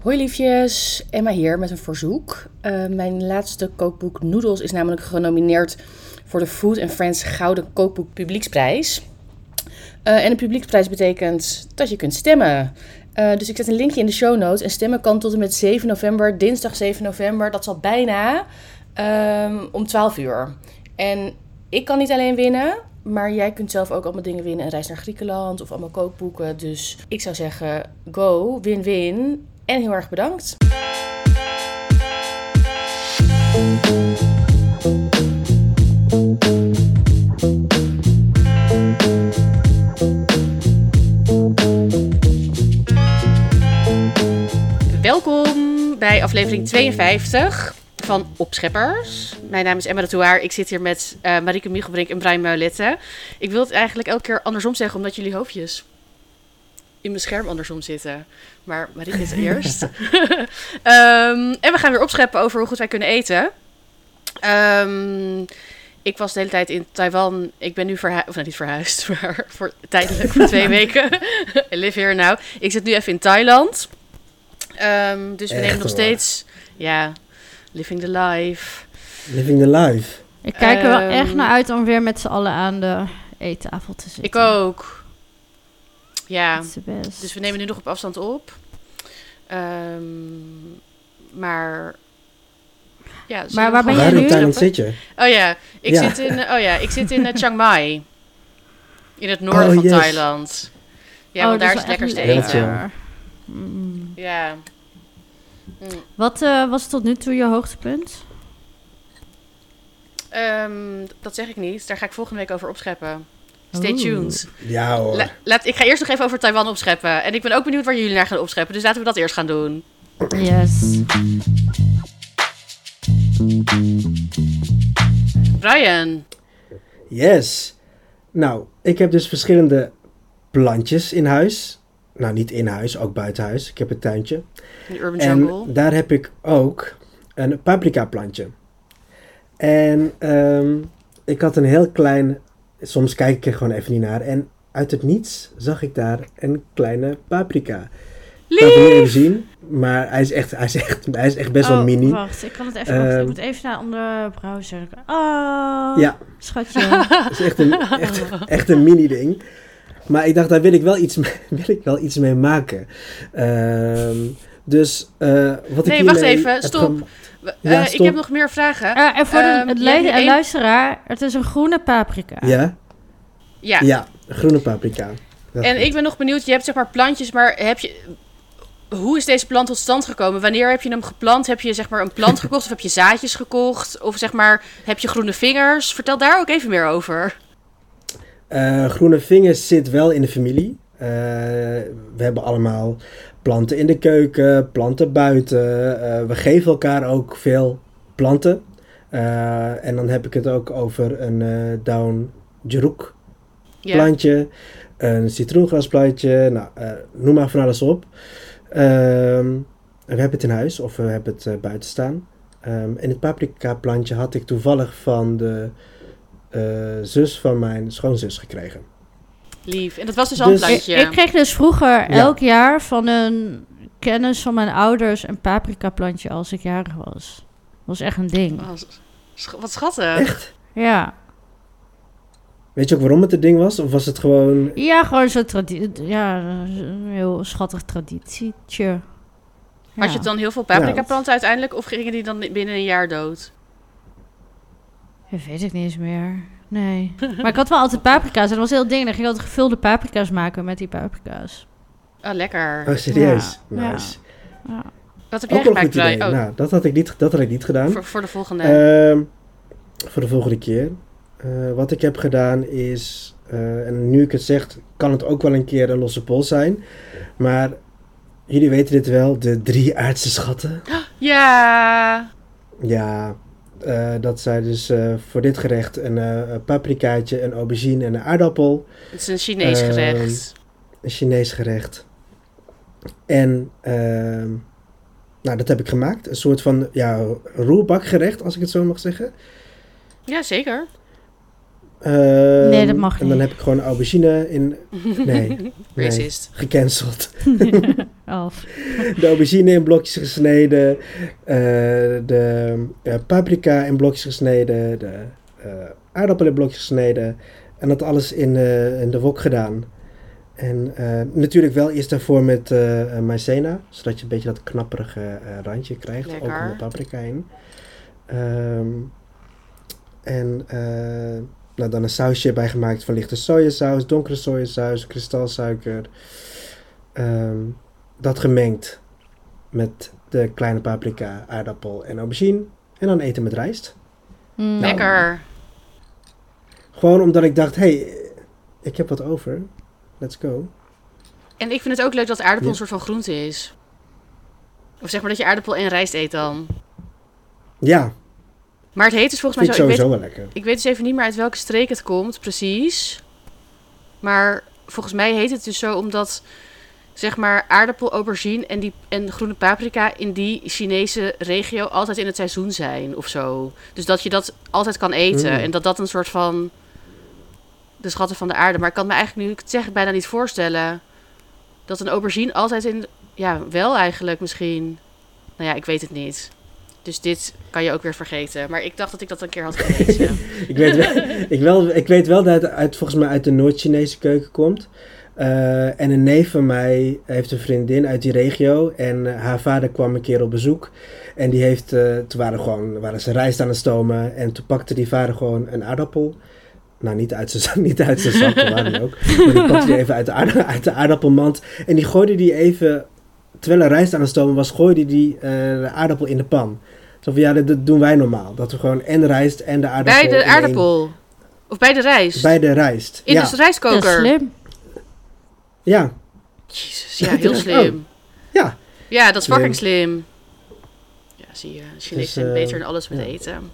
Hoi liefjes, Emma hier met een verzoek. Uh, mijn laatste kookboek Noodles is namelijk genomineerd voor de Food and Friends Gouden Kookboek Publieksprijs. Uh, en de publieksprijs betekent dat je kunt stemmen. Uh, dus ik zet een linkje in de show notes. En stemmen kan tot en met 7 november, dinsdag 7 november. Dat zal bijna um, om 12 uur. En ik kan niet alleen winnen, maar jij kunt zelf ook allemaal dingen winnen. Een reis naar Griekenland of allemaal kookboeken. Dus ik zou zeggen, go, win-win. En heel erg bedankt. Welkom bij aflevering 52 van Opscheppers. Mijn naam is Emma Touaar. Ik zit hier met uh, Marieke Michelbrink en Brian Muilette. Ik wil het eigenlijk elke keer andersom zeggen, omdat jullie hoofdjes in mijn scherm andersom zitten. Maar Marieke is eerst. um, en we gaan weer opscheppen over hoe goed wij kunnen eten. Um, ik was de hele tijd in Taiwan. Ik ben nu verhuisd, of nou niet verhuisd, maar voor, tijdelijk voor twee weken. I live here now. Ik zit nu even in Thailand. Um, dus we Echt nemen nog waar? steeds, ja, living the life. Living the life. Ik kijk er wel Ehm, echt naar uit om weer met z'n allen aan de eettafel te zitten. Ik ook. Ja, dus we nemen nu nog op afstand op. Ehm, maar, ja. Maar waar ben jij Waar nu? in Thailand zit je? Oh ja, ik Ja. zit in, oh ja, ik zit in eh, Chiang Mai. In het noorden Oh, van yes. Thailand. Ja, Oh, want dat daar is het lekkerste lekker. eten. Mm. Ja. Mm. Wat eh, was tot nu toe je hoogtepunt? Ehm, dat zeg ik niet. Daar ga ik volgende week over opscheppen. Stay Oeh. tuned. Ja hoor. La- laat, ik ga eerst nog even over Taiwan opscheppen. En ik ben ook benieuwd waar jullie naar gaan opscheppen. Dus laten we dat eerst gaan doen. Yes. Brian. Yes. Nou, ik heb dus verschillende plantjes in huis. Nou, niet in huis, ook buiten huis. Ik heb een tuintje. in de Urban En Jungle. daar heb ik ook een paprika plantje. En ehm, ik had een heel klein... Soms kijk ik er gewoon even niet naar. En uit het niets zag ik daar een kleine paprika. Ik kan het niet even zien. Maar hij is echt, hij is echt, hij is echt best wel Oh, mini. Wacht, ik kan het even. ik Ehm. moet even naar andere browser. Oh, Ja, schatje. het is echt een, echt, echt een mini ding. Maar ik dacht, daar wil ik wel iets mee, wil ik wel iets mee maken. Ehm, dus eh, wat ik Nee, wacht even, stop. Ja, eh, ik heb nog meer vragen. Eh, en voor de, Ehm, het jij hebt le- nu één- luisteraar, het is een groene paprika. Ja? Ja. Ja, groene paprika. Dat En goed. ik ben nog benieuwd. Je hebt zeg maar plantjes, maar heb je... Hoe is deze plant tot stand gekomen? Wanneer heb je hem geplant? Heb je zeg maar een plant gekocht of heb je zaadjes gekocht? Of zeg maar, heb je groene vingers? Vertel daar ook even meer over. Eh, groene vingers zit wel in de familie. Eh, we hebben allemaal planten in de keuken, planten buiten. Eh, we geven elkaar ook veel planten. Eh, en dan heb ik het ook over een eh down jeroek plantje, een citroengrasplantje, nou, noem maar van alles op. Ehm, we hebben het in huis of we hebben het buiten staan. Ehm, en het paprika plantje had ik toevallig van de zus van mijn schoonzus gekregen. Lief. En dat was dus al een Dus- plantje. Ik, ik kreeg dus vroeger elk jaar van een kennis van mijn ouders een paprika plantje als ik jarig was. Dat was echt een ding. Oh, sch- wat schattig. Echt? Ja. Weet je ook waarom het het ding was? Of was het gewoon... Ja, gewoon zo'n traditie. Ja, een heel schattig traditietje. Ja. Had je dan heel veel paprika planten uiteindelijk? Of gingen die dan binnen een jaar dood? Dat weet ik niet eens meer. Nee. maar ik had wel altijd paprika's. En dat was heel ding. Dan ging ik altijd gevulde paprika's maken met die paprika's. Oh, lekker. Oh, serieus? Ja, Nice. Ja. Wat heb jij Ook wel een gemaakt, goed idee. Brian? Oh, Nou, dat had ik niet, dat had ik niet gedaan. voor, voor de volgende. Ehm, voor de volgende keer. Eh, wat ik heb gedaan is, eh, en nu ik het zeg, kan het ook wel een keer een losse pols zijn. Maar jullie weten dit wel, de drie aardse schatten. ja. Ja, eh, dat zijn dus eh, voor dit gerecht een eh, een paprikaatje, een aubergine en een aardappel. Het is een Chinees Ehm, gerecht. Een Chinees gerecht. En ehm, nou, dat heb ik gemaakt. Een soort van ja, roerbakgerecht, als ik het zo mag zeggen. Ja, zeker. Ehm, Nee, dat mag En dan niet. heb ik gewoon aubergine in... Nee, nee, Racist. gecanceld. Of. De aubergine in blokjes gesneden. eh, de eh, paprika in blokjes gesneden. De eh aardappel in blokjes gesneden. En dat alles in, eh, in de wok gedaan. En eh, natuurlijk wel eerst daarvoor met maizena. Zodat je een beetje dat knapperige eh, randje krijgt. Ook Lekker. in de paprika in. Ehm, en eh, nou, dan een sausje bij gemaakt van lichte sojasaus, donkere sojasaus, kristalsuiker. Ehm, dat gemengd met de kleine paprika, aardappel en aubergine. En dan eten met rijst. Mm. Nou, Lekker. Gewoon omdat ik dacht, hé, hey, ik heb wat over. Let's go. En ik vind het ook leuk dat aardappel Ja. een soort van groente is. Of zeg maar dat je aardappel en rijst eet dan. Ja, Maar het heet dus volgens mij zo. Ik weet, wel lekker. ik weet dus even niet meer uit welke streek het komt, precies. Maar volgens mij heet het dus zo omdat zeg maar aardappel, aubergine en, die, en groene paprika in die Chinese regio altijd in het seizoen zijn of zo. Dus dat je dat altijd kan eten Mm. en dat dat een soort van de schatten van de aarde. Maar ik kan me eigenlijk nu ik het zeg bijna niet voorstellen dat een aubergine altijd in ja wel eigenlijk misschien. Nou ja, ik weet het niet. Dus dit kan je ook weer vergeten. Maar ik dacht dat ik dat een keer had gelezen. Ik weet wel, ik wel, ik weet wel dat het uit, volgens mij uit de Noord-Chinese keuken komt. Eh, en een neef van mij heeft een vriendin uit die regio. En eh, haar vader kwam een keer op bezoek. En die heeft, eh, toen waren, gewoon, waren ze rijst aan het stomen. En toen pakte die vader gewoon een aardappel. Nou, niet uit zijn, niet uit zijn zak, die ook. Maar die pakte die even uit de, aarda- uit de aardappelmand. En die gooide die even, terwijl er rijst aan het stomen was, gooide die eh, de aardappel in de pan. Zo van, ja, dat, dat doen wij normaal. Dat we gewoon en rijst en de aardappel... bij de één- aardappel. Of bij de rijst. bij de rijst. in ja. de Dat is rijstkoker. slim. ja, Jezus, ja, heel Oh. slim. ja. Ja, dat is Slim. fucking slim. Ja, zie je. Chinezen Dus, zijn eh, beter in alles met ja. eten.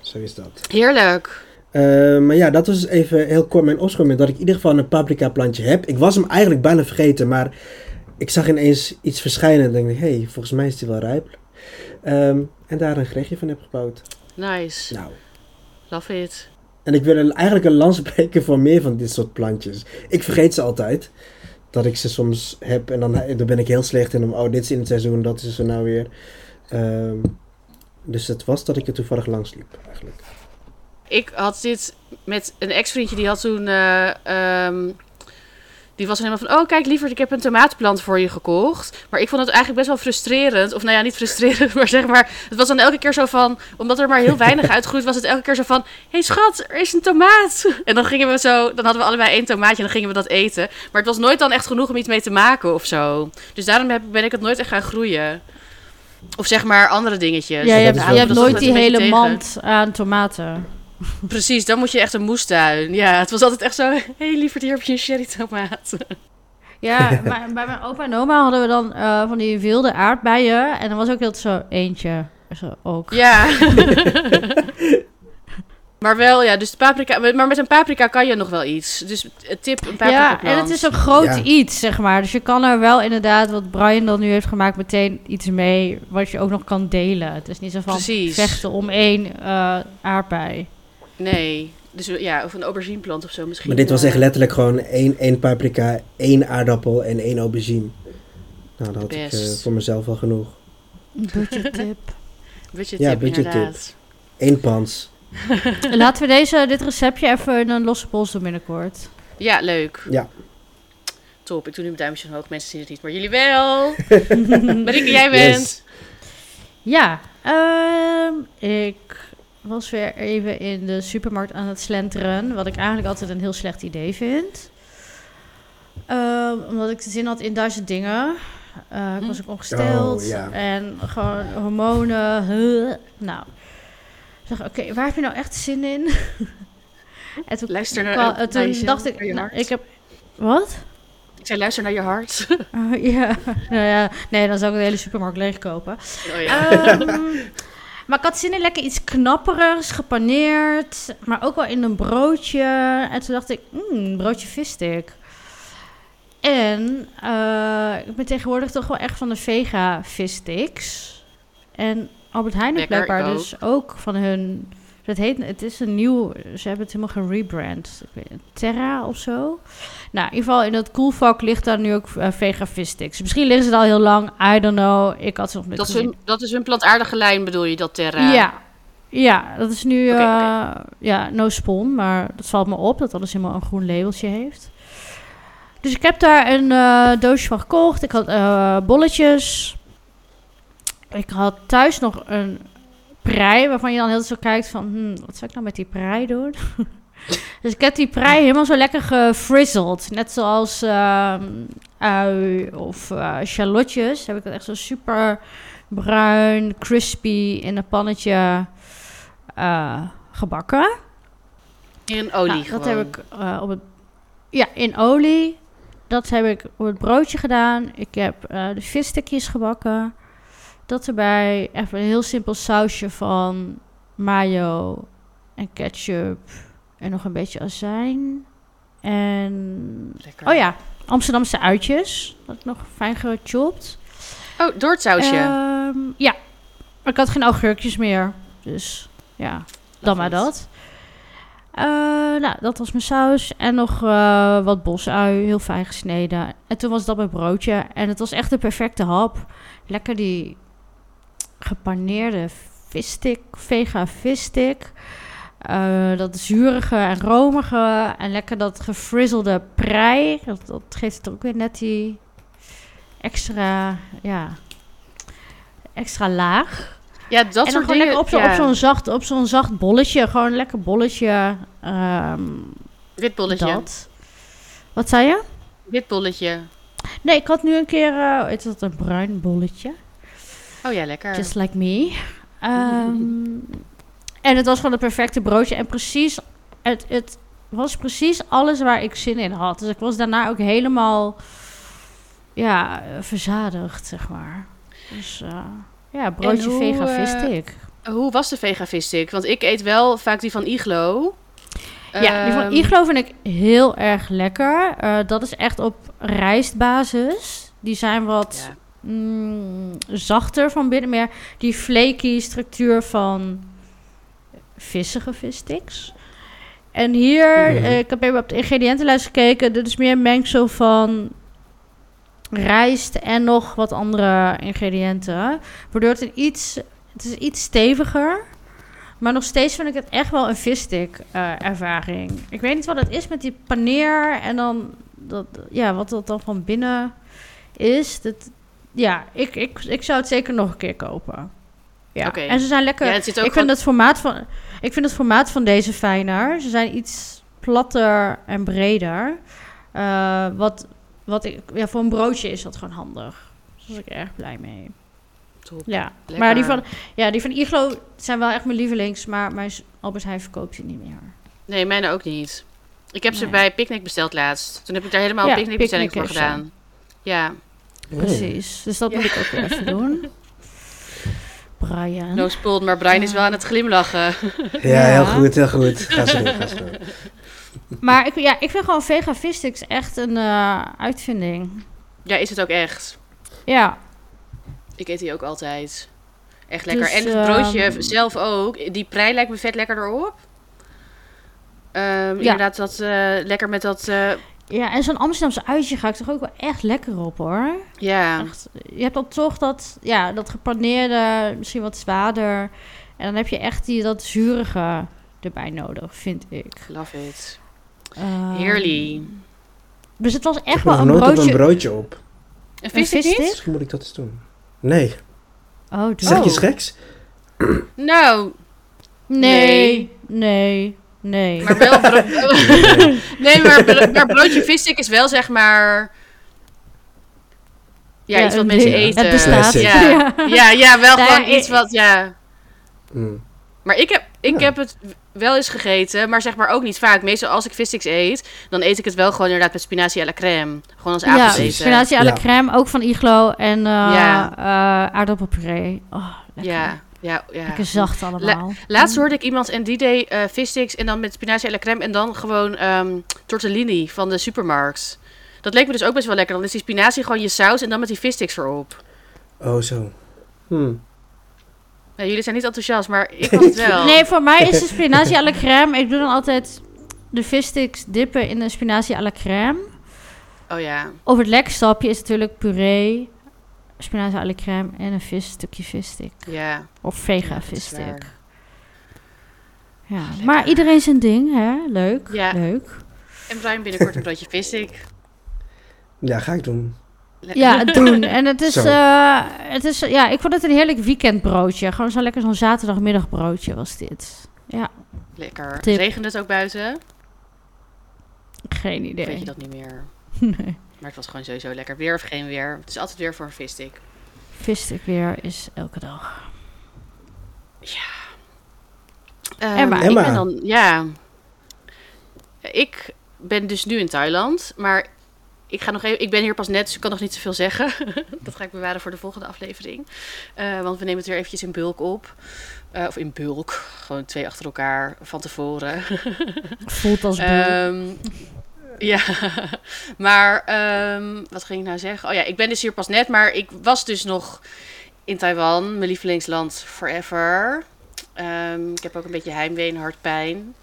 Zo is dat. Heerlijk. Eh, maar ja, dat was even heel kort mijn opschoonmoment. Dat ik in ieder geval een paprika plantje heb. Ik was hem eigenlijk bijna vergeten, maar ik zag ineens iets verschijnen. En dacht ik, hé, hey, volgens mij is die wel rijp. Ehm, en daar een gerechtje van heb gebouwd. Nice. Nou, Love it. en ik wil een- eigenlijk een lans breken voor meer van dit soort plantjes. Ik vergeet ze altijd. Dat ik ze soms heb en dan, dan ben ik heel slecht in om, oh, dit is in het seizoen, dat is er nou weer. Ehm, dus het was dat ik er toevallig langs liep, eigenlijk. Ik had dit met een ex-vriendje, die had toen... eh, ehm, die was helemaal van, oh kijk lieverd, ik heb een tomatenplant voor je gekocht. Maar ik vond het eigenlijk best wel frustrerend. Of nou ja, niet frustrerend, maar zeg maar... Het was dan elke keer zo van, omdat er maar heel weinig uitgroeit, was het elke keer zo van... Hé hey schat, er is een tomaat. En dan gingen we zo, dan hadden we allebei één tomaatje en dan gingen we dat eten. Maar het was nooit dan echt genoeg om iets mee te maken of zo. Dus daarom heb, ben ik het nooit echt gaan groeien. Of zeg maar andere dingetjes. Ja, je hebt, je hebt nooit die hele mand aan tomaten. Precies, dan moet je echt een moestuin. Ja, het was altijd echt zo... Hé hey, lieverd, hier heb je een cherry tomaat. Ja, maar bij mijn opa en oma hadden we dan eh, van die wilde aardbeien. En dan was ook heel zo eentje. Zo ook. Ja. maar wel, ja, dus de paprika... Maar met een paprika kan je nog wel iets. Dus tip, een paprika Ja, en het is een groot Ja. iets, zeg maar. Dus je kan er wel inderdaad, wat Brian dan nu heeft gemaakt, meteen iets mee wat je ook nog kan delen. Het is niet zo van Precies. vechten om één eh, aardbei. Nee. Dus ja, of een aubergineplant of zo misschien. Maar dit was echt letterlijk gewoon één, één paprika, één aardappel en één aubergine. Nou, dat had ik eh, voor mezelf wel genoeg. Budget tip. Budget Ja, tip, budget inderdaad. Eén pans. Laten we deze, dit receptje even in een losse pols doen binnenkort. Ja, leuk. Ja. Top, ik doe nu mijn duimpje omhoog. Mensen zien het niet, maar jullie wel. Marieke, jij bent... Yes. Ja, ehm, ik was weer even in de supermarkt aan het slenteren. Wat ik eigenlijk altijd een heel slecht idee vind. Ehm, omdat ik zin had in duizend dingen. Eh, ik was ook ongesteld. Oh, ja. En gewoon hormonen. huh. Nou, ik dacht, oké, waar heb je nou echt zin in? en toen, Luister naar- kwam- naar toen dacht ik, naar je nou, ik heb... Wat? Ik zei, luister naar je hart. Oh, ja. nou ja, nee, dan zou ik de hele supermarkt leegkopen. Oh ja. Ehm, maar ik had zin in lekker iets knapperigs, gepaneerd, maar ook wel in een broodje. En toen dacht ik, mm, broodje visstick. En eh, ik ben tegenwoordig toch wel echt van de vega vissticks. En Albert Heijn blijkbaar dus ook van hun Dat heet, het is een nieuw, ze hebben het helemaal gerebrand. Terra of zo. Nou, in ieder geval in het koelvak ligt daar nu ook uh, Vega Fish Sticks. Misschien liggen ze al heel lang, I don't know. Ik had ze nog niet Dat is, gezien. hun, dat is hun plantaardige lijn, bedoel je, dat Terra? Ja. Ja, dat is nu eh, ja, no spon, maar dat valt me op dat alles helemaal een groen labeltje heeft. Dus ik heb daar een eh, doosje van gekocht. Ik had eh, bolletjes. Ik had thuis nog een prei, waarvan je dan heel zo kijkt van, hmm, wat zou ik nou met die prei doen? dus ik heb die prei helemaal zo lekker gefrizzled. Net zoals ehm, ui of eh shallotjes. Heb ik het echt zo super bruin, crispy in een pannetje eh, gebakken. In olie Nou, dat heb ik eh, op het... Ja, in olie. Dat heb ik op het broodje gedaan. Ik heb de visstikjes gebakken. Dat erbij. Even een heel simpel sausje van mayo en ketchup. En nog een beetje azijn. En... Lekker. Oh ja, Amsterdamse uitjes. Dat ik nog fijn gechopt. Oh, door het sausje. Ehm, ja, maar ik had geen augurkjes meer. Dus ja, dan maar it. dat. Eh, nou, dat was mijn saus. En nog eh, wat bosui, heel fijn gesneden. En toen was dat mijn broodje. En het was echt de perfecte hap. Lekker die gepaneerde visstick, vega visstick. Eh, dat zurige en romige. En lekker dat gefrizzelde prei. Dat, dat geeft het ook weer net die extra, ja, extra laag. Ja, dat en soort gewoon dingen. lekker op, zo, ja. op zo'n zacht, op zo'n zacht bolletje. Gewoon een lekker bolletje. ehm, Wit bolletje. dat. Wat zei je? Wit bolletje. Nee, ik had nu een keer, uh, is dat een bruin bolletje? Oh ja, lekker. Just like me. Ehm, en het was gewoon het perfecte broodje. En precies, het, het was precies alles waar ik zin in had. Dus ik was daarna ook helemaal, ja, eh, verzadigd, zeg maar. Dus uh, ja, broodje hoe, vega eh. Hoe was de vega visstick? Want ik eet wel vaak die van Iglo. Ja, die van Ehm, Iglo vind ik heel erg lekker. Uh, dat is echt op rijstbasis. Die zijn wat Ja. Mm, zachter van binnen. Meer die flaky structuur van vissige vissticks. En hier, Mhm. eh, ik heb even op de ingrediëntenlijst gekeken. Dit is meer een mengsel van rijst en nog wat andere ingrediënten. Waardoor het een iets, het is iets steviger. Maar nog steeds vind ik het echt wel een visstick eh, ervaring. Ik weet niet wat het is met die paneer en dan dat, ja, wat dat dan van binnen is. Dat, ja, ik, ik, ik zou het zeker nog een keer kopen. Ja. En ze zijn lekker. Ja, het zit ook ik vind het formaat van ik vind het formaat van deze fijner. Ze zijn iets platter en breder. Eh, wat wat ik ja, voor een broodje is dat gewoon handig. Dus daar was ik erg blij mee. Top. Ja, Lekker. maar die van, ja, die van Iglo zijn wel echt mijn lievelings, maar mijn Albert Heijn verkoopt die niet meer. Nee, mijne ook niet. Ik heb ze bij Picnic besteld laatst. Toen heb ik daar helemaal Ja, een picknickbestelling voor Picnic gedaan. Ja, Precies, dus dat Ja. moet ik ook weer even doen. Brian. no spoiled, maar Brian is wel aan het glimlachen. Ja, heel Ja. goed, heel goed. Ga doen, ga doen. Maar ik, ja, ik vind gewoon vega vissticks echt een eh, uitvinding. Ja, is het ook echt. Ja, Ik eet die ook altijd. Echt lekker. Dus, en het broodje ehm, zelf ook. Die prei lijkt me vet lekker erop. Ehm, Inderdaad, dat eh, lekker met dat... eh, ja en zo'n Amsterdamse uitje ga ik toch ook wel echt lekker op hoor. ja, Echt, je hebt dan toch dat, ja, dat gepaneerde, misschien wat zwaarder. En dan heb je echt die, dat zurige erbij nodig, vind ik. love it. Ehm, Heerlijk. Dus het was Ik echt heb wel een nooit op broodje. een broodje op. En vis ik visstick? Misschien moet ik dat eens doen. Nee. Oh, doe- Zeg je Oh. geks? Nou, Nee, nee, nee. Maar wel... bro- nee, maar, maar broodje visstick is wel zeg maar... Ja, iets wat mensen eten. Het bestaat. Ja, ja, ja wel Nee, gewoon iets wat... Ja. Mm. Maar ik heb, ik Ja. heb het wel eens gegeten, maar zeg maar ook niet vaak. Meestal als ik vissticks eet, dan eet ik het wel gewoon inderdaad met spinazie à la crème. Gewoon als Ja, avondeten. spinazie à la Ja. crème, ook van Iglo. En eh Ja. eh, aardappelpuree. Oh, lekker. Ja, ja, ja. Lekker zacht allemaal. Laatst hoorde ik iemand en die deed eh vissticks en dan met spinazie à la crème en dan gewoon ehm, tortellini van de supermarkt. Dat leek me dus ook best wel lekker. Dan is die spinazie gewoon je saus en dan met die vissticks erop. Oh, zo. Hmm. Nou, jullie zijn niet enthousiast, maar ik was het wel. Nee, voor mij is de spinazie à la crème. Ik doe dan altijd de vissticks dippen in de spinazie à la crème. Oh ja. Of het lekstapje is natuurlijk puree, spinazie à la crème en een vis, stukje visstick. Ja. Of vega visstick. waar. Ja, maar iedereen zijn ding, hè? Leuk, Ja. leuk. En Brian binnenkort een broodje visik. Ja, ga ik doen. Ja, doen. En het is, eh, het is, ja, ik vond het een heerlijk weekendbroodje. Gewoon zo lekker zo'n zaterdagmiddagbroodje was dit. Ja, Lekker. Tip. Regent het ook buiten? geen idee. Weet je dat niet meer. Nee. Maar het was gewoon sowieso lekker. Weer of geen weer. Het is altijd weer voor een visstick. Visstick weer is elke dag. Ehm, Emma. Ik ben dan, ja. Ik ben dus nu in Thailand, maar ik ga nog even. Ik ben hier pas net, dus ik kan nog niet zoveel zeggen. dat ga ik bewaren voor de volgende aflevering. Eh, want we nemen het weer eventjes in bulk op. Eh, of in bulk, gewoon twee achter elkaar van tevoren. Voelt als bulk. Ehm, ja, maar ehm, wat ging ik nou zeggen? Oh ja, ik ben dus hier pas net, maar ik was dus nog in Taiwan, mijn lievelingsland forever. Ehm, ik heb ook een beetje heimwee en hartpijn.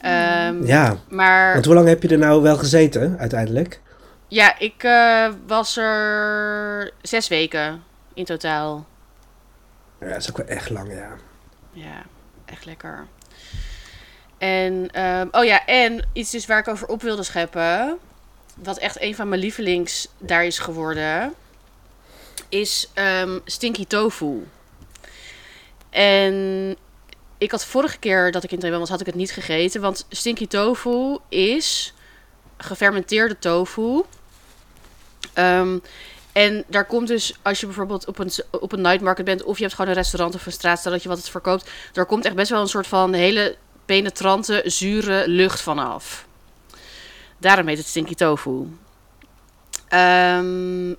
Ehm, Ja, Maar want hoe lang heb je er nou wel gezeten, uiteindelijk? ja, ik eh, was er zes weken in totaal. Ja, dat is ook wel echt lang, ja. Ja, echt lekker. En, ehm, oh ja, en iets dus waar ik over op wilde scheppen. Wat echt een van mijn lievelings daar is geworden. Is ehm, stinky tofu. En ik had vorige keer dat ik in Taiwan was, had ik het niet gegeten. Want stinky tofu is gefermenteerde tofu. Ehm, en daar komt dus, als je bijvoorbeeld op een, op een night market bent... of je hebt gewoon een restaurant of een straatstad dat je wat het verkoopt... daar komt echt best wel een soort van hele penetrante, zure lucht vanaf. Daarom heet het stinky tofu. Ehm,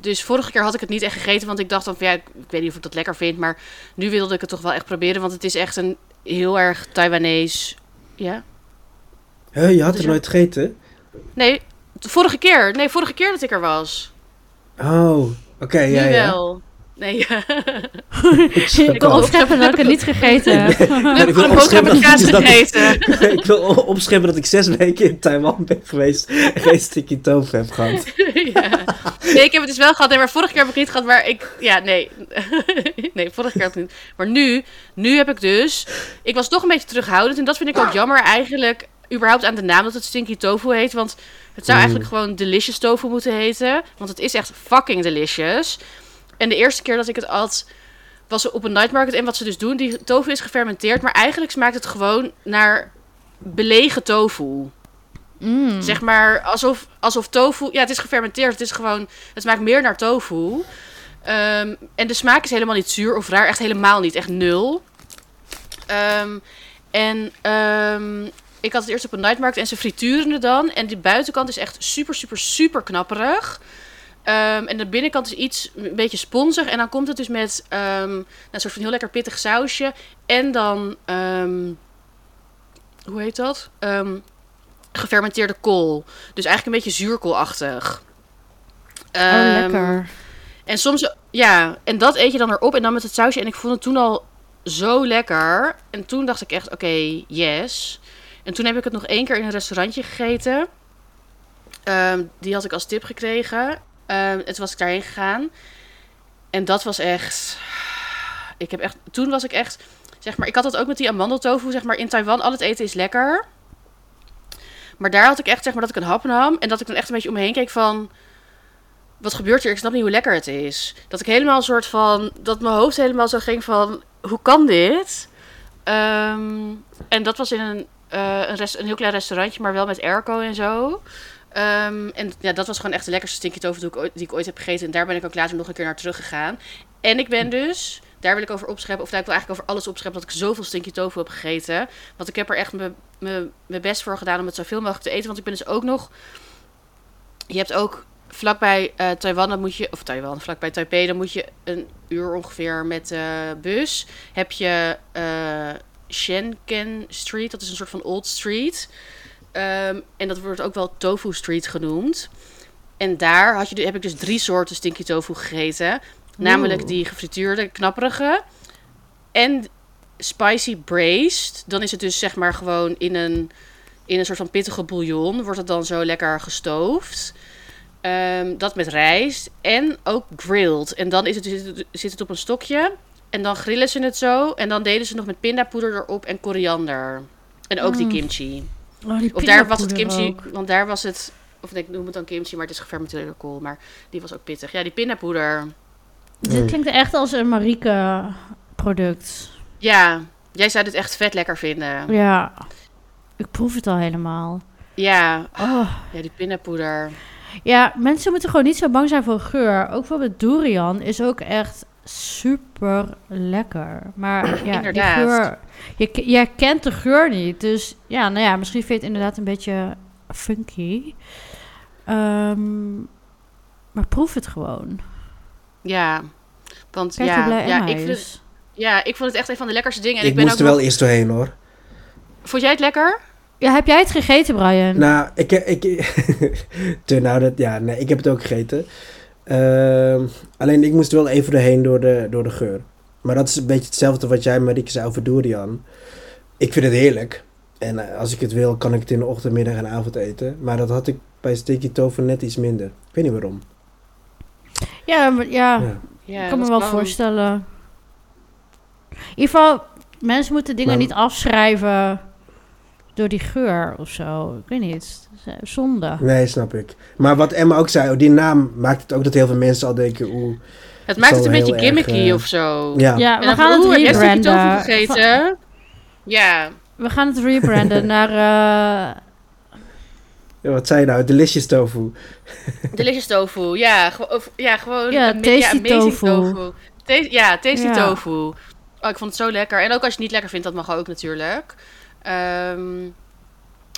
dus vorige keer had ik het niet echt gegeten, want ik dacht dan van ja, ik, weet niet of ik dat lekker vind, maar nu wilde ik het toch wel echt proberen, want het is echt een heel erg Taiwanese. Ja? Huh, je had er er? nooit gegeten? Nee, de vorige keer. Nee, vorige keer dat ik er was. Oh, oké, ja, nu ja. wel. Nee, ik wil opscheppen dat ik het niet gegeten heb. ik wil opscheppen kaas dat- gegeten. ik wil opscheppen dat ik zes weken in Taiwan ben geweest en geen sticky tofu heb gehad. ja. Nee, ik heb het dus wel gehad. Nee, maar vorige keer heb ik niet gehad. Maar ik, ja, nee. nee, vorige keer ik niet. Maar nu, nu heb ik dus. Ik was toch een beetje terughoudend. En dat vind ik ook jammer eigenlijk. Überhaupt aan de naam dat het Stinky Tofu heet. Want het zou Mm. eigenlijk gewoon Delicious Tofu moeten heten. Want het is echt fucking delicious. En de eerste keer dat ik het at. Was op een night market. En wat ze dus doen. Die tofu is gefermenteerd. Maar eigenlijk smaakt het gewoon naar belegen tofu. Mm. Zeg maar alsof, alsof tofu. Ja, het is gefermenteerd. Het is gewoon. Het smaakt meer naar tofu. Ehm, en de smaak is helemaal niet zuur of raar. Echt helemaal niet. Echt nul. Ehm, en ehm, ik had het eerst op een night market en ze frituren het dan. En de buitenkant is echt super, super, super knapperig. Ehm, en de binnenkant is iets een beetje sponsig. En dan komt het dus met ehm, een soort van heel lekker pittig sausje. En dan. ehm, hoe heet dat? Gefermenteerde kool. Dus eigenlijk een beetje zuurkoolachtig. Oh, lekker. En soms, ja, en dat eet je dan erop en dan met het sausje. En ik vond het toen al zo lekker. En toen dacht ik echt, oké, yes. En toen heb ik het nog één keer in een restaurantje gegeten. Die had ik als tip gekregen. Ehm, en toen was ik daarheen gegaan. En dat was echt... Ik heb echt... Toen was ik echt... Zeg maar, ik had dat ook met die amandeltofu. Zeg maar, in Taiwan, al het eten is lekker. Maar daar had ik echt, zeg maar, dat ik een hap nam. En dat ik dan echt een beetje om me heen keek van... Wat gebeurt hier? Ik snap niet hoe lekker het is. Dat ik helemaal een soort van... Dat mijn hoofd helemaal zo ging van... Hoe kan dit? Ehm, en dat was in een, eh, een, een heel klein restaurantje, maar wel met airco en zo. Ehm, en ja, dat was gewoon echt de lekkerste stinky tofu die ik, ooit, heb gegeten. En daar ben ik ook later nog een keer naar teruggegaan. En ik ben dus, daar wil ik over opscheppen, of daar wil ik eigenlijk over alles opscheppen, dat ik zoveel stinky tofu heb gegeten. Want ik heb er echt mijn- best voor gedaan om het zoveel mogelijk te eten. Want ik ben dus ook nog, je hebt ook vlakbij eh, Taiwan, dan moet je, of Taiwan, vlakbij Taipei, dan moet je een uur ongeveer met de bus. Heb je eh Shenzhen Street, dat is een soort van Old Street. Ehm, en dat wordt ook wel Tofu Street genoemd. En daar had je, heb ik dus drie soorten stinky tofu gegeten. Namelijk die gefrituurde, knapperige. en spicy braised. Dan is het dus zeg maar gewoon in een, in een soort van pittige bouillon. Wordt het dan zo lekker gestoofd. Ehm, dat met rijst. En ook grilled. En dan is het, zit, het, zit het op een stokje. En dan grillen ze het zo. En dan deden ze nog met pindapoeder erop en koriander. En ook die Mm. kimchi. Oh, die Of daar was het kimchi. ook. Want daar was het. Of nee, ik noem het dan kimchi, maar het is gefermenteerde kool. Maar die was ook pittig. Ja, die pindapoeder. Dit klinkt echt als een Marieke product. Ja, jij zou dit echt vet lekker vinden. Ja, ik proef het al helemaal. Ja, Oh. ja die pindapoeder. Ja, mensen moeten gewoon niet zo bang zijn voor geur. Ook bijvoorbeeld durian is ook echt super lekker. Maar ja, die Inderdaad. geur... Je, jij kent de geur niet. Dus ja, nou ja, misschien vind je het inderdaad een beetje funky. Ehm, maar proef het gewoon. Ja, want Kijk ja, blij ja, ik vind, het- is. ja, ik vond het echt een van de lekkerste dingen. En ik ik, ben moest ook er wel nog- eerst doorheen hoor. Vond jij het lekker? Ja, heb jij het gegeten, Brian? Nou, ik, ik, nou dat, ja, nee, ik heb het ook gegeten. Ehm, alleen ik moest er wel even doorheen door de, door de geur. Maar dat is een beetje hetzelfde wat jij, Marieke, zei over durian. Ik vind het heerlijk. En eh, als ik het wil, kan ik het in de ochtend, middag en avond eten. Maar dat had ik bij Sticky Tofu net iets minder. Ik weet niet waarom. Ja, maar, ja, Ja. Ja, ik kan me wel kan. voorstellen. In ieder geval, mensen moeten dingen Maar- niet afschrijven door die geur of zo. Ik weet niet. Eh, Zonde. Nee, snap ik. Maar wat Emma ook zei, oh, die naam maakt het ook dat heel veel mensen al denken, oeh, Het maakt het een beetje heel erg, gimmicky eh, of zo. ja. Ja, En we dan gaan het oeh, tofu rebranden. gegeten? Ja, We gaan het rebranden naar... eh, Ja, wat zei je nou? Delicious tofu. delicious tofu. Ja, gewo- of- ja gewoon Ja, een- tasty amazing tofu. Ta- ja, tasty Ja. tofu. Oh, ik vond het zo lekker. En ook als je het niet lekker vindt, dat mag ook natuurlijk. Ehm,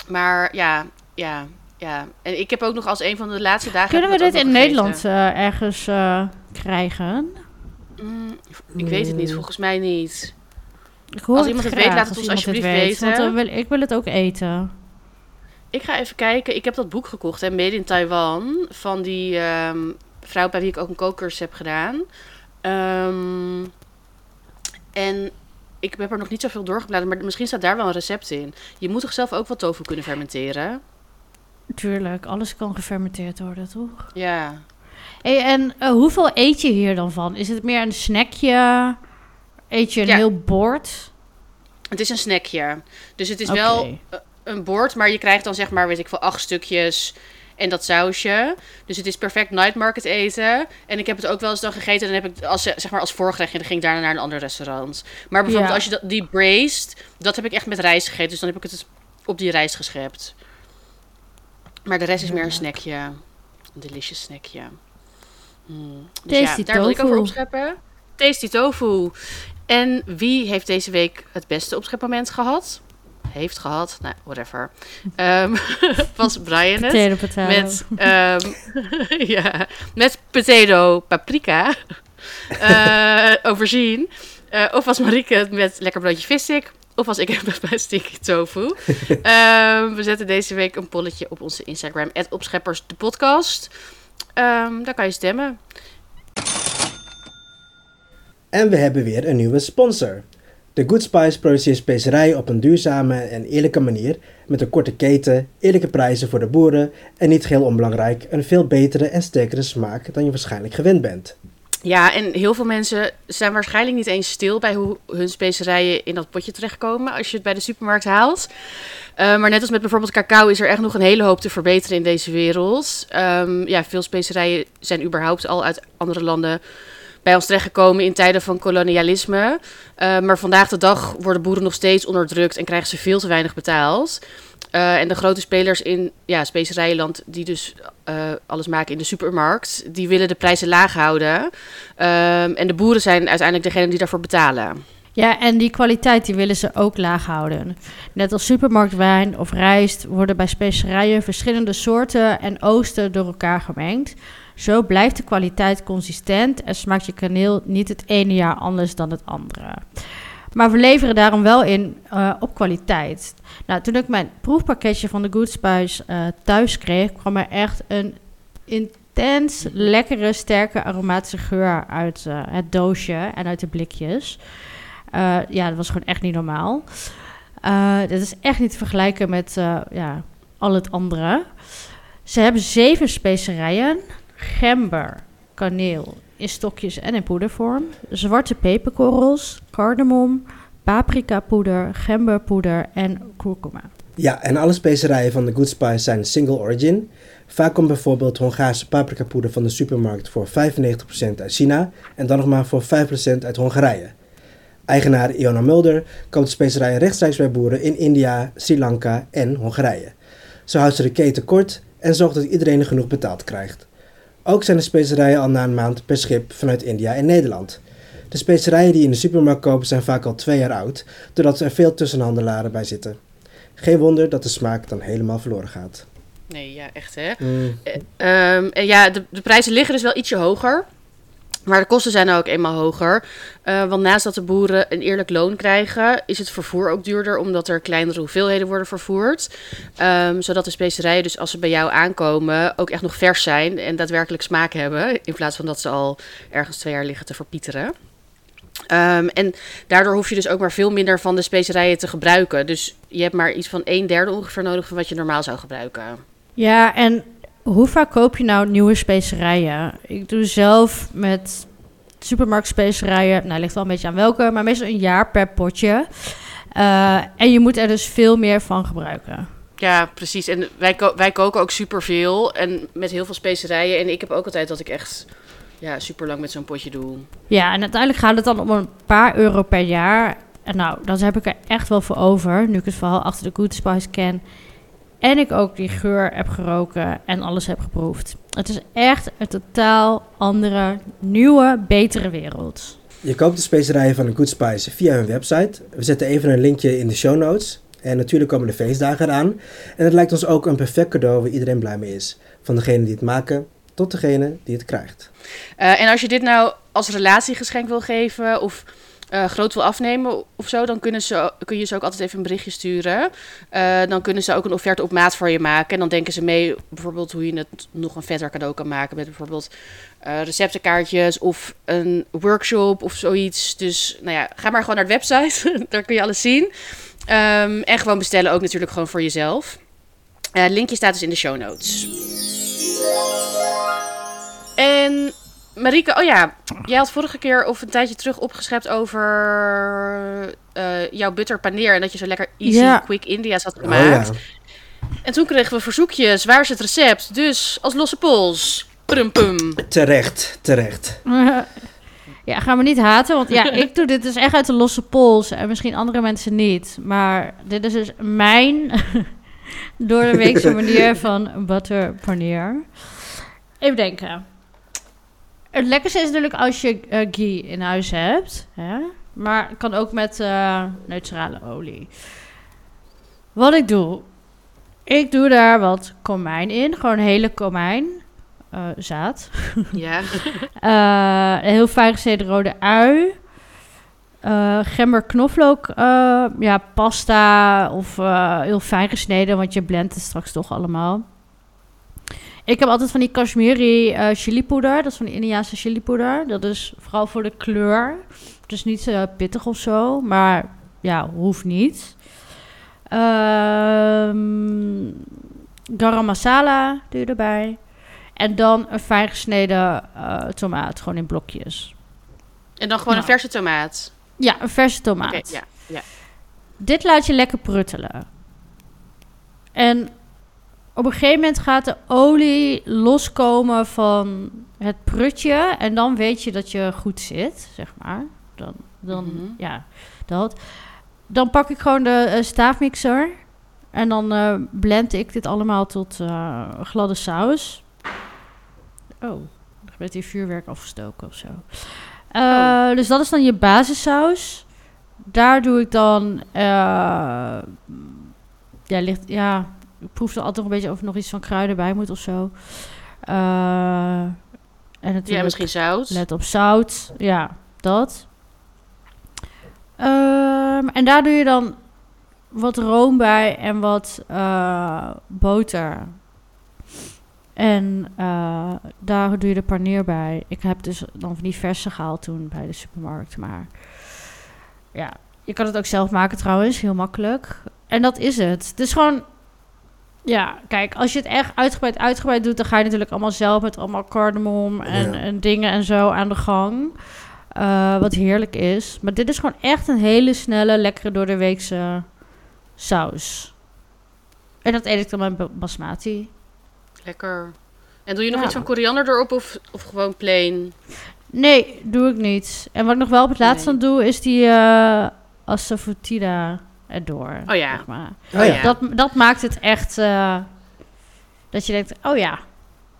maar ja, ja, ja. En ik heb ook nog als een van de laatste dagen... kunnen we dit in Nederland eh, ergens eh, krijgen? Mm, ik weet het niet, volgens mij niet. Ik hoor Als iemand het weet, laat het als ons alsjeblieft weet, weten. Want wil, ik wil het ook eten. Ik ga even kijken. Ik heb dat boek gekocht, hè, Made in Taiwan. Van die ehm, vrouw bij wie ik ook een kookcursus heb gedaan. Ehm, en ik heb er nog niet zoveel doorgebladerd, maar misschien staat daar wel een recept in. Je moet toch zelf ook wel tofu kunnen fermenteren? Tuurlijk, alles kan gefermenteerd worden, toch? Ja. Hey, en eh, hoeveel eet je hier dan van? Is het meer een snackje? Eet je een Ja. heel bord? Het is een snackje. Dus het is wel een bord, maar je krijgt dan zeg maar, weet ik veel, acht stukjes en dat sausje. Dus het is perfect night market eten. En ik heb het ook wel eens dan gegeten en dan heb ik als, eh, zeg maar als voorgerecht en dan ging ik daarna naar een ander restaurant. Maar bijvoorbeeld Ja. als je dat, die braised, dat heb ik echt met rijst gegeten. Dus dan heb ik het op die rijst geschept. Maar de rest is meer een snackje. Een delicious snackje. Mm. Dus Tasty ja, daar wil ik tofu. over opscheppen. Tasty tofu. En wie heeft deze week het beste opschepmoment gehad? Heeft gehad, nou, whatever. Ehm, was Brian het. Potato, potato. Met, ehm, ja, met potato paprika. eh overzien. Eh, of was Marieke het met lekker broodje visstick. Of was ik het met mijn sticky tofu. Ehm, we zetten deze week een polletje op onze Instagram. Opscheppers de podcast. Ehm, daar kan je stemmen. En we hebben weer een nieuwe sponsor. De Good Spice produceert specerijen op een duurzame en eerlijke manier. Met een korte keten, eerlijke prijzen voor de boeren. En niet heel onbelangrijk, een veel betere en sterkere smaak dan je waarschijnlijk gewend bent. Ja, en heel veel mensen zijn waarschijnlijk niet eens stil bij hoe hun specerijen in dat potje terechtkomen als je het bij de supermarkt haalt. Eh, maar net als met bijvoorbeeld cacao is er echt nog een hele hoop te verbeteren in deze wereld. Ehm, ja, veel specerijen zijn überhaupt al uit andere landen bij ons terechtgekomen in tijden van kolonialisme. Eh, maar vandaag de dag worden boeren nog steeds onderdrukt en krijgen ze veel te weinig betaald. Eh, en de grote spelers in ja, specerijenland, die dus eh, alles maken in de supermarkt, die willen de prijzen laag houden. Ehm, en de boeren zijn uiteindelijk degene die daarvoor betalen. Ja, en die kwaliteit die willen ze ook laag houden. Net als supermarktwijn of rijst worden bij specerijen verschillende soorten en oosten door elkaar gemengd. Zo blijft de kwaliteit consistent en smaakt je kaneel niet het ene jaar anders dan het andere. Maar we leveren daarom wel in eh, op kwaliteit. Nou, toen ik mijn proefpakketje van de Good Spice eh, thuis kreeg, kwam er echt een intens lekkere, sterke aromatische geur uit eh, het doosje en uit de blikjes. Ja, dat was gewoon echt niet normaal. Dat is echt niet te vergelijken met ja, al het andere. Ze hebben zeven specerijen. Gember, kaneel in stokjes en in poedervorm. Zwarte peperkorrels, cardamom, paprikapoeder, gemberpoeder en kurkuma. Ja, en alle specerijen van de Good Spice zijn single origin. Vaak komt bijvoorbeeld Hongaarse paprikapoeder van de supermarkt voor 95% uit China en dan nog maar voor 5% uit Hongarije. Eigenaar Iona Mulder koopt specerijen rechtstreeks bij boeren in India, Sri Lanka en Hongarije. Zo houdt ze de keten kort en zorgt dat iedereen genoeg betaald krijgt. Ook zijn de specerijen al na een maand per schip vanuit India en Nederland. De specerijen die je in de supermarkt kopen zijn vaak al twee jaar oud, doordat er veel tussenhandelaren bij zitten. Geen wonder dat de smaak dan helemaal verloren gaat. Nee, ja, echt hè. Mm. Uh, ja, de, de prijzen liggen dus wel ietsje hoger. Maar de kosten zijn ook eenmaal hoger. Uh, want naast dat de boeren een eerlijk loon krijgen, is het vervoer ook duurder, omdat er kleinere hoeveelheden worden vervoerd. Um, zodat de specerijen, dus als ze bij jou aankomen, ook echt nog vers zijn en daadwerkelijk smaak hebben. In plaats van dat ze al ergens twee jaar liggen te verpieteren. Um, en daardoor hoef je dus ook maar veel minder van de specerijen te gebruiken. Dus je hebt maar iets van een derde ongeveer nodig van wat je normaal zou gebruiken. Ja, en hoe vaak koop je nou nieuwe specerijen? Ik doe zelf met supermarktspecerijen, nou ligt wel een beetje aan welke, maar meestal een jaar per potje. Uh, en je moet er dus veel meer van gebruiken. Ja, precies. En wij, ko wij koken ook superveel en met heel veel specerijen. En ik heb ook altijd dat ik echt ja, super lang met zo'n potje doe. Ja, en uiteindelijk gaat het dan om een paar euro per jaar. En nou, dan heb ik er echt wel voor over. Nu ik het vooral achter de Good Spice ken. En ik ook die geur heb geroken en alles heb geproefd. Het is echt een totaal andere, nieuwe, betere wereld. Je koopt de specerijen van de Good Spice via hun website. We zetten even een linkje in de show notes. En natuurlijk komen de feestdagen eraan. En het lijkt ons ook een perfect cadeau waar iedereen blij mee is. Van degene die het maken tot degene die het krijgt. Uh, en als je dit nou als relatiegeschenk wil geven of uh, groot wil afnemen of zo, dan kunnen ze, kun je ze ook altijd even een berichtje sturen. Uh, dan kunnen ze ook een offerte op maat voor je maken. En dan denken ze mee bijvoorbeeld hoe je het nog een vetter cadeau kan maken. Met bijvoorbeeld uh, receptenkaartjes of een workshop of zoiets. Dus nou ja, ga maar gewoon naar de website. Daar kun je alles zien. Um, en gewoon bestellen ook natuurlijk gewoon voor jezelf. linkje staat dus in de show notes. En Marieke, oh ja, jij had vorige keer of een tijdje terug opgeschept over uh, jouw butter paneer en dat je zo lekker easy, quick India's had gemaakt. Oh, ja. En toen kregen we verzoekjes, waar is het recept? Dus als losse pols. Pum, pum. Terecht, terecht. ja, gaan we niet haten, want ja, ik doe dit dus echt uit de losse pols en misschien andere mensen niet. Maar dit is dus mijn door de weekse manier van butter paneer. Even denken. Het lekkerste is natuurlijk als je uh, ghee in huis hebt. Hè? Maar het kan ook met uh, neutrale olie. Wat ik doe. Ik doe daar wat komijn in. Gewoon hele komijn. Uh, zaad. Ja. heel fijn gesneden rode ui. Gember, knoflook, ja, pasta of heel fijn gesneden, want je blendt het straks toch allemaal. Ik heb altijd van die Kashmiri uh, chilipoeder. Dat is van die Indiaanse chilipoeder. Dat is vooral voor de kleur. Dus niet uh, pittig of zo. Maar ja, hoeft niet. Um, garam masala doe je erbij. En dan een fijn gesneden uh, tomaat. Gewoon in blokjes. En dan gewoon nou. een verse tomaat? Ja, een verse tomaat. Okay, ja, ja. Dit laat je lekker pruttelen. En op een gegeven moment gaat de olie loskomen van het prutje. En dan weet je dat je goed zit, zeg maar. Dan, dan mm -hmm. ja, dat. Dan pak ik gewoon de uh, staafmixer. En dan uh, blend ik dit allemaal tot uh, gladde saus. Oh, er werd hier vuurwerk afgestoken of zo. Oh. Dus dat is dan je basissaus. Daar doe ik dan... ja, ligt... Ja, proef er altijd nog een beetje of er nog iets van kruiden bij moet of zo. Uh, en natuurlijk, ja, misschien zout. Let op zout. Ja, dat. Um, en daar doe je dan wat room bij en wat uh, boter. En uh, daar doe je de paneer bij. Ik heb dus dan van die verse gehaald toen bij de supermarkt. Maar ja, je kan het ook zelf maken trouwens, heel makkelijk. En dat is het. Het is gewoon, ja, kijk, als je het echt uitgebreid, uitgebreid doet, dan ga je natuurlijk allemaal zelf met allemaal cardamom en, Ja. en dingen en zo aan de gang. Eh, wat heerlijk is. Maar dit is gewoon echt een hele snelle, lekkere door de weekse saus. En dat eet ik dan met ba- basmati. Lekker. En doe je nog Ja. iets van koriander erop of, of gewoon plain? Nee, doe ik niet. En wat ik nog wel op het laatst Nee. aan doe, is die eh asafoetida erdoor. Oh ja. zeg maar. Oh ja. Dat, dat maakt het echt eh, dat je denkt, oh ja,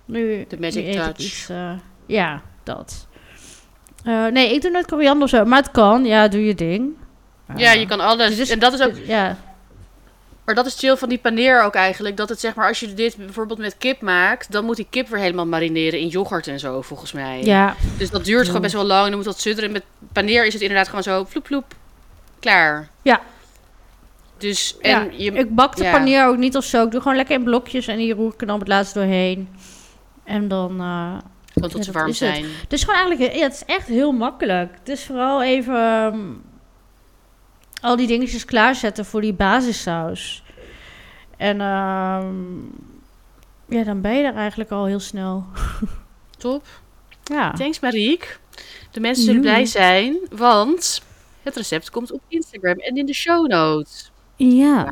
nu, De magic nu eet ik touch. iets. eh, ja, dat. Eh, nee, ik doe nooit koriander of zo, maar het kan. Ja, doe je ding. Ja, je kan alles. dus- en dat is ook, Ja, maar dat is chill van die paneer ook eigenlijk. Dat het zeg maar, als je dit bijvoorbeeld met kip maakt, dan moet die kip weer helemaal marineren in yoghurt en zo, volgens mij. ja, Dus dat duurt gewoon best wel lang. En dan moet dat sudderen. Met paneer is het inderdaad gewoon zo vloep vloep. Klaar. Ja. Dus, ja. en je, ik bak de ja. paneer ook niet of zo. Ik doe gewoon lekker in blokjes en die roer ik er dan op het laatst doorheen. En dan... eh, gewoon tot ze warm het. zijn. Het is gewoon eigenlijk, ja, het is echt heel makkelijk. Het is vooral even ehm, al die dingetjes klaarzetten voor die basissaus. En ehm, ja, dan ben je er eigenlijk al heel snel. Top. Ja, Thanks Marieke. De mensen zullen blij zijn, want het recept komt op Instagram en in de show notes. Ja.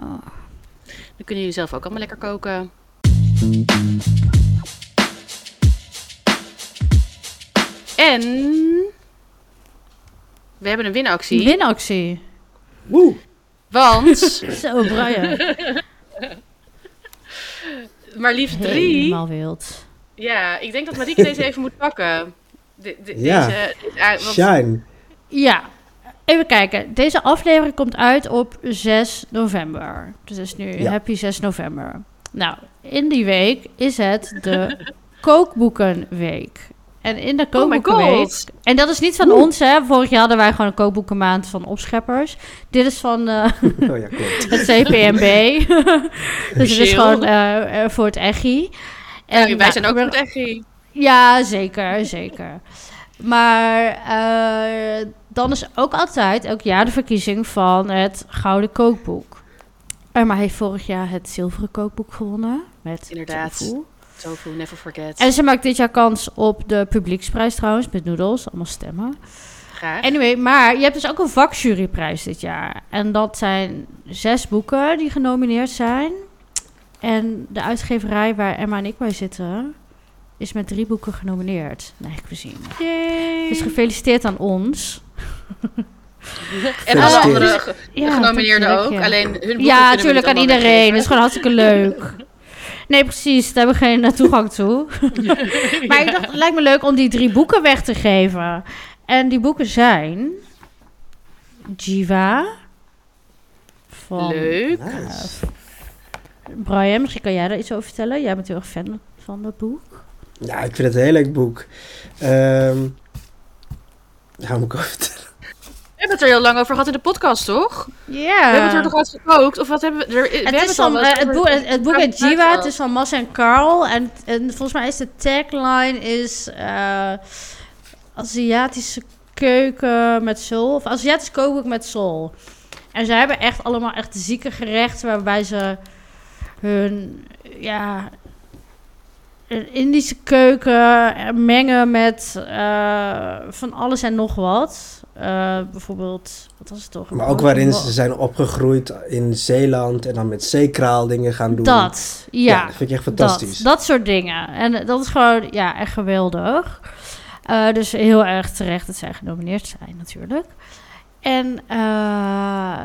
Dan kunnen jullie zelf ook allemaal lekker koken. En we hebben een winactie. winactie. Woe! Want Zo, Brian. maar liefst drie. Helemaal wild. Ja, ik denk dat Marieke deze even moet pakken. De, de- Ja. Deze, want- Shine. Ja, even kijken. Deze aflevering komt uit op 6 november. Dus het is nu Ja. happy 6 november. Nou, in die week is het de kookboekenweek. En in de Oh kookboekenweek... god. en dat is niet van ons, hè. Vorig jaar hadden wij gewoon een kookboekenmaand van opscheppers. Dit is van eh, Oh ja, het CPMB. dus het is gewoon eh, eh, voor het EGI. Ja, wij nou, zijn ook we- goed echt. ja, zeker, zeker. Maar dan is ook altijd, elk jaar, de verkiezing van het Gouden Kookboek. Emma heeft vorig jaar het Zilveren Kookboek gewonnen. Met Inderdaad. tofu. Tofu, never forget. En ze maakt dit jaar kans op de publieksprijs trouwens, met noedels, allemaal stemmen. Graag. Anyway, maar je hebt dus ook een vakjuryprijs dit jaar. En dat zijn zes boeken die genomineerd zijn. En de uitgeverij waar Emma en ik bij zitten, is met drie boeken genomineerd. Naar ik gezien. Yay. Dus gefeliciteerd aan ons. En alle andere Ja, genomineerden ook. ja. Alleen hun Ja, natuurlijk aan iedereen. Dat is gewoon hartstikke leuk. Nee, precies. Daar hebben we geen eh, toegang toe. Maar ik dacht, het lijkt me leuk om die drie boeken weg te geven. En die boeken zijn... Jiva. Van Leuk. Nice. Brian, misschien kan jij daar iets over vertellen. Jij bent heel erg fan van dat boek. Ja, ik vind het een heel leuk boek. Ehm ja, moet ik over vertellen? We hebben het er heel lang over gehad in de podcast, toch? Ja. We hebben het er toch wat gekookt? Of wat hebben we... Er, we Het, hebben is van, wel eh, het, over- boek, het, het boek buiten het is van Mas en Carl. En, en volgens mij is de tagline is eh, Aziatische keuken met soul. Of Aziatisch kookboek met soul. En ze hebben echt allemaal echt zieke gerechten waarbij ze hun ja, een Indische keuken mengen met eh, van alles en nog wat. Eh, bijvoorbeeld, wat was het toch? Maar ook waarin ze zijn opgegroeid in Zeeland en dan met zeekraal dingen gaan doen. Dat, ja. dat vind ik echt fantastisch. Dat, dat soort dingen. En eh, dat is gewoon, ja, echt geweldig. Eh, dus heel erg terecht dat zij genomineerd zijn, natuurlijk. En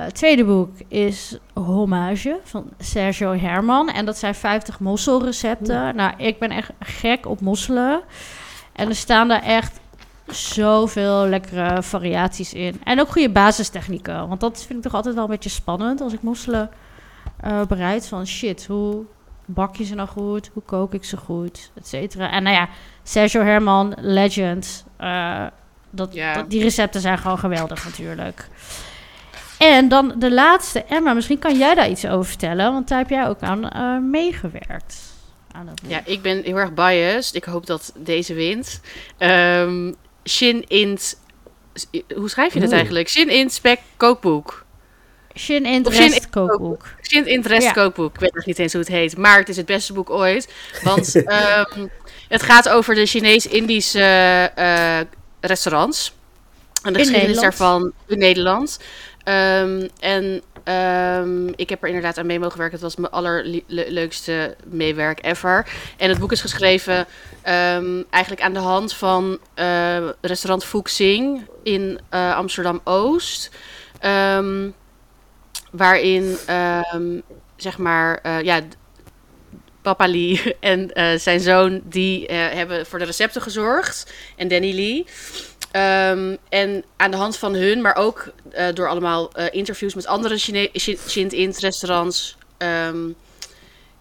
het tweede boek is Hommage van Sergio Herman. En dat zijn 50 mosselrecepten. Nou, ik ben echt gek op mosselen. En er staan daar echt zoveel lekkere variaties in. En ook goede basistechnieken. Want dat vind ik toch altijd wel een beetje spannend als ik mosselen eh, bereid. Van shit, hoe bak je ze nou goed? Hoe kook ik ze goed? Et cetera. En nou ja, Sergio Herman, legend. Eh, dat, die recepten zijn gewoon geweldig natuurlijk. En dan de laatste, Emma, misschien kan jij daar iets over vertellen, want daar heb jij ook aan eh, meegewerkt. Ja, ik ben heel erg biased. Ik hoop dat deze wint. Ehm Shin Int hoe schrijf je het Oh. eigenlijk? Shin in spec kookboek. Shin in Of Shin Rest in kookboek. Shin in rest Ja. kookboek. Ik weet nog niet eens hoe het heet. Maar het is het beste boek ooit. Want ehm, het gaat over de Chinees-Indische eh, restaurants. En de In geschiedenis Nederland. daarvan in Nederland. Ehm, en ehm, ik heb er inderdaad aan mee mogen werken. Het was mijn allerleukste meewerk ever. En het boek is geschreven ehm, eigenlijk aan de hand van eh, restaurant Fuxing in eh, Amsterdam-Oost. Ehm, waarin, zeg maar, eh, ja, Papa Lee en zijn zoon, die hebben voor de recepten gezorgd. En Danny Lee. Ehm, en aan de hand van hun, maar ook eh, door allemaal eh, interviews met andere Chine- Chi- Shin-Int restaurants, ehm,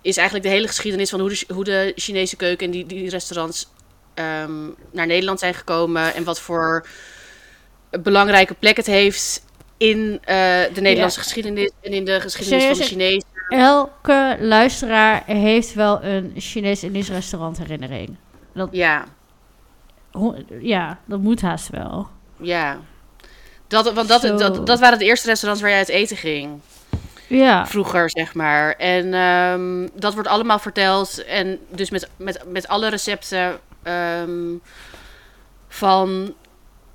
is eigenlijk de hele geschiedenis van hoe de, hoe de Chinese keuken en die, die restaurants ehm, naar Nederland zijn gekomen. En wat voor belangrijke plek het heeft in eh, de Nederlandse geschiedenis en in de geschiedenis van de? Chinezen. Elke luisteraar heeft wel een Chinees-Indisch restaurant herinnering. Ja, Ja, dat moet haast wel. ja. Dat, want dat, dat, dat waren de eerste restaurants waar jij uit eten ging. Ja, vroeger, zeg maar. En ehm, dat wordt allemaal verteld. En dus met, met, met alle recepten ehm, van,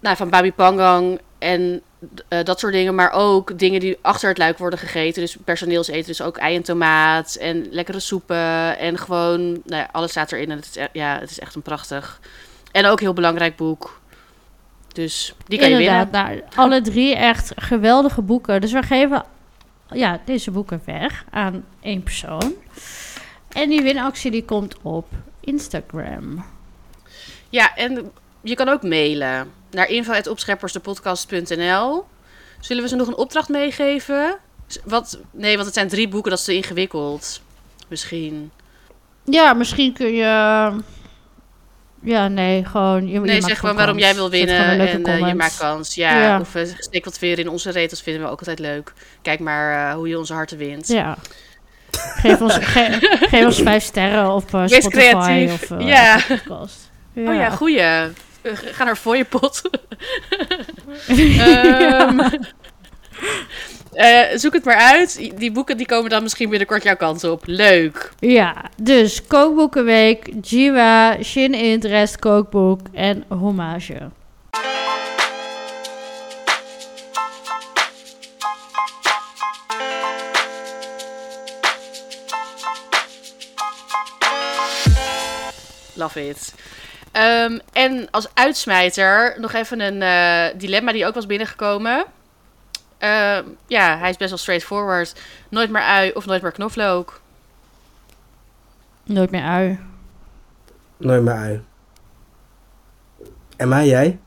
nou, van Babi Pangang en eh, dat soort dingen. Maar ook dingen die achter het luik worden gegeten. Dus personeelseten. Dus ook ei en tomaat en lekkere soepen. En gewoon, nou ja, alles staat erin. En het is, e- ja, het is echt een prachtig. En ook een heel belangrijk boek. Dus die kan je winnen. Nou, alle drie echt geweldige boeken. Dus we geven ja, deze boeken weg aan één persoon. En die winactie die komt op Instagram. Ja, en je kan ook mailen naar info.opscheppersdepodcast.nl. Zullen we ze nog een opdracht meegeven? Wat? Nee, want het zijn drie boeken, dat is te ingewikkeld. Misschien. Ja, misschien kun je... Ja, nee, gewoon... Je, je Nee, maakt zeg gewoon kans. waarom jij wil winnen en eh, je maakt kans. Ja, Ja. of uh, steek wat weer in onze retels, vinden we ook altijd leuk. Kijk maar eh, hoe je onze harten wint. Ja. Geef ons, ge- geef ons vijf sterren op eh, Wees Spotify creatief. of eh, Ja. Podcast. Oh ja, goeie. Eh, ga naar voor je pot. Ehm, eh, zoek het maar uit. Die boeken die komen dan misschien binnenkort jouw kant op. Leuk. Ja, dus Kookboekenweek, Jiwa, Shin Interest Kookboek en Hommage. Love it. Ehm, en als uitsmijter nog even een eh, dilemma die ook was binnengekomen. Ehm, ja, hij is best wel straightforward. Nooit meer ui of nooit meer knoflook. Nooit meer ui. Nooit meer ui. En mij, jij?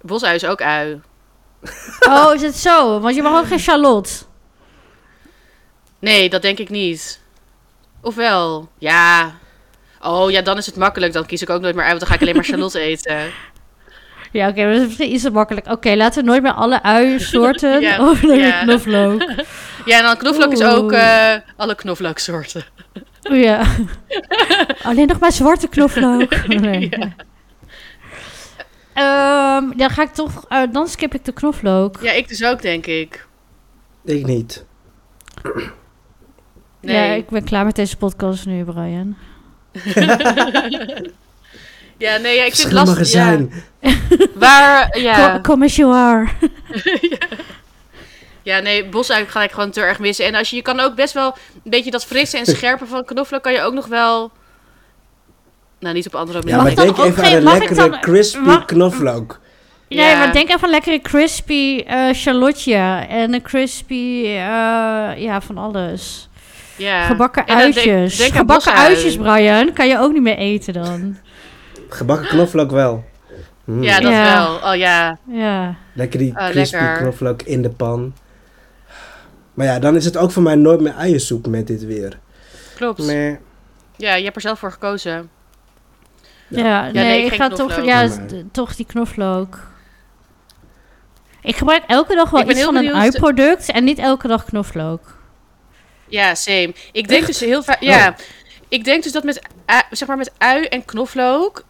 Bosui is ook ui. Oh, is het zo? Want je mag ook geen Charlotte. Nee, dat denk ik niet. Ofwel, ja. Oh ja, dan is het makkelijk. Dan kies ik ook nooit meer ui, want dan ga ik alleen maar Charlotte eten. Ja, oké, maar dat is misschien iets te makkelijk. Oké, laten we nooit meer alle ui-soorten Ja, meer ja. knoflook. Ja, en dan knoflook is ook eh, alle knoflooksoorten. Oh ja. Alleen nog maar zwarte knoflook. Nee. Ja. Ehm, dan ga ik toch, eh, dan skip ik de knoflook. Ja, ik dus ook, denk ik. Ik niet. Nee. Ja, ik ben klaar met deze podcast nu, Brian. Ja, nee, ja, ik vind het lastig. Ja. Waar, ja. Kom, kom as you are. Ja, nee, bosui ga ik gewoon te erg missen. En als je, je kan ook best wel een beetje dat frisse en scherpe van knoflook kan je ook nog wel... Nou, niet op andere Ja, manier. maar ik dan denk ook even aan geen- een lekkere dan- crispy mag- knoflook. Nee, Ja. maar denk even aan lekkere crispy eh charlotte en een crispy, eh, ja, van alles. ja. Gebakken denk- uitjes. denk Gebakken uitjes, Brian, kan je ook niet meer eten dan. Gebakken knoflook wel. Mm. Ja, dat Ja. wel. Oh ja. Ja. Lekker die Oh, crispy lekker. knoflook in de pan. Maar ja, dan is het ook voor mij nooit meer uiensoep met dit weer. Klopt. Nee. Ja, je hebt er zelf voor gekozen. Ja, nee, nee, ik ga toch, ja, toch die knoflook. Ik gebruik elke dag wel iets van een ui-product en niet elke dag knoflook. Ja, same. Ik denk dus heel vaak... Ja, ik denk dus dat met, zeg maar met ui en knoflook...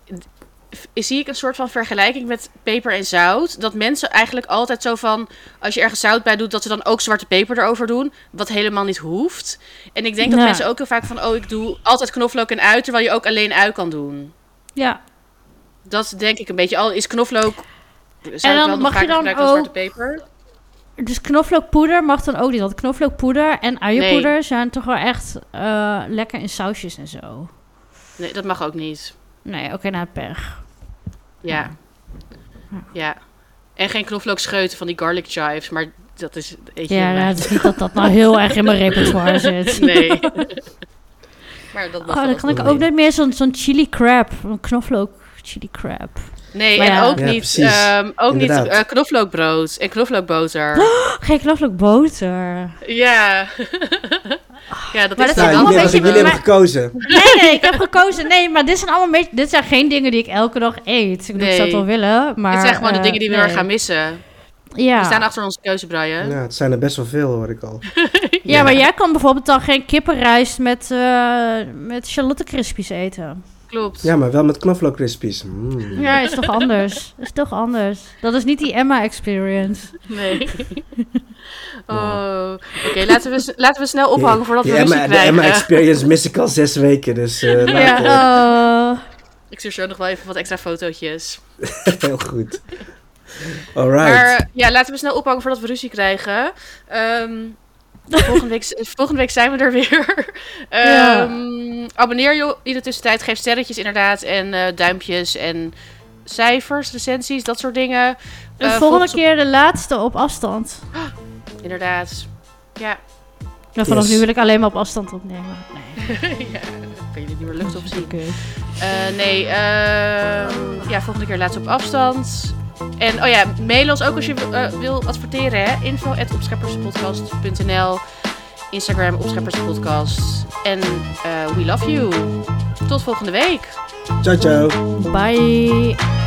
zie ik een soort van vergelijking met peper en zout. Dat mensen eigenlijk altijd zo van, als je ergens zout bij doet, dat ze dan ook zwarte peper erover doen. Wat helemaal niet hoeft. En ik denk dat mensen ook heel vaak van, oh, ik doe altijd knoflook en ui, terwijl je ook alleen ui kan doen. Ja, Dat denk ik een beetje. Al is knoflook. Zou dan wel mag je dan dan zwarte ook- peper. dus knoflookpoeder mag dan ook niet. Want knoflookpoeder en uienpoeder zijn toch wel echt eh, lekker in sausjes en zo. Nee, dat mag ook niet. Nee, oké, nou, pech. Ja. Ja. En geen knoflookscheuten van die garlic chives, maar dat is... Eet je Ja, niet. het is niet dat dat nou heel erg in mijn repertoire zit. Nee. maar dat mag Oh, dan kan ik ook nooit meer zo'n zo'n chili crab. Een knoflook chili crab. Nee, Maar en ja. ook Ja, niet, precies. ehm, ook niet eh, knoflookbrood en knoflookboter. Geen knoflookboter. ja. ja, dat Maar is dat zijn allemaal een beetje- jullie hebben gekozen. Nee, nee, ik heb gekozen. Nee, maar dit zijn allemaal beetje, dit zijn geen dingen die ik elke dag eet. Ik, bedoel, ik zou het Nee. wel willen, maar... Dit zijn gewoon de eh, dingen die we nee. er gaan missen. Ja. We staan achter onze keuze, Brian. Ja, het zijn er best wel veel, hoor ik al. ja, maar jij kan bijvoorbeeld dan geen kippenrijst met, eh met Charlotte Crispies eten. Klopt. Ja, maar wel met knoflook crispies. Mm. Ja, is toch anders? Is toch anders? Dat is niet die Emma-experience. Nee. Oh. Oké, laten, we, laten we snel ophangen voordat Die we ruzie Emma, de krijgen. Emma Experience mis ik al zes weken, dus eh, Ja. Oh. Ik stuur zo nog wel even wat extra fotootjes. heel goed. Alright. Maar ja, laten we snel ophangen voordat we ruzie krijgen. Ehm, volgende, week, volgende week zijn we er weer. Ja. Ehm, Abonneer je in de tussentijd. Geef sterretjes inderdaad. En eh, duimpjes en cijfers, recensies, dat soort dingen. De Eh, volgende op- keer de laatste op afstand. Inderdaad. Ja. Nou, vanaf Yes. nu wil ik alleen maar op afstand opnemen. Nee, ja. Kan je dit niet meer lucht op zien? Eh, nee, ehm, ja, volgende keer laatst op afstand. En oh ja, mail ons ook als je eh, wil adverteren. Hè? Info Instagram opschepperspodcast. En eh, we love you. Tot volgende week. Ciao, ciao. Bye.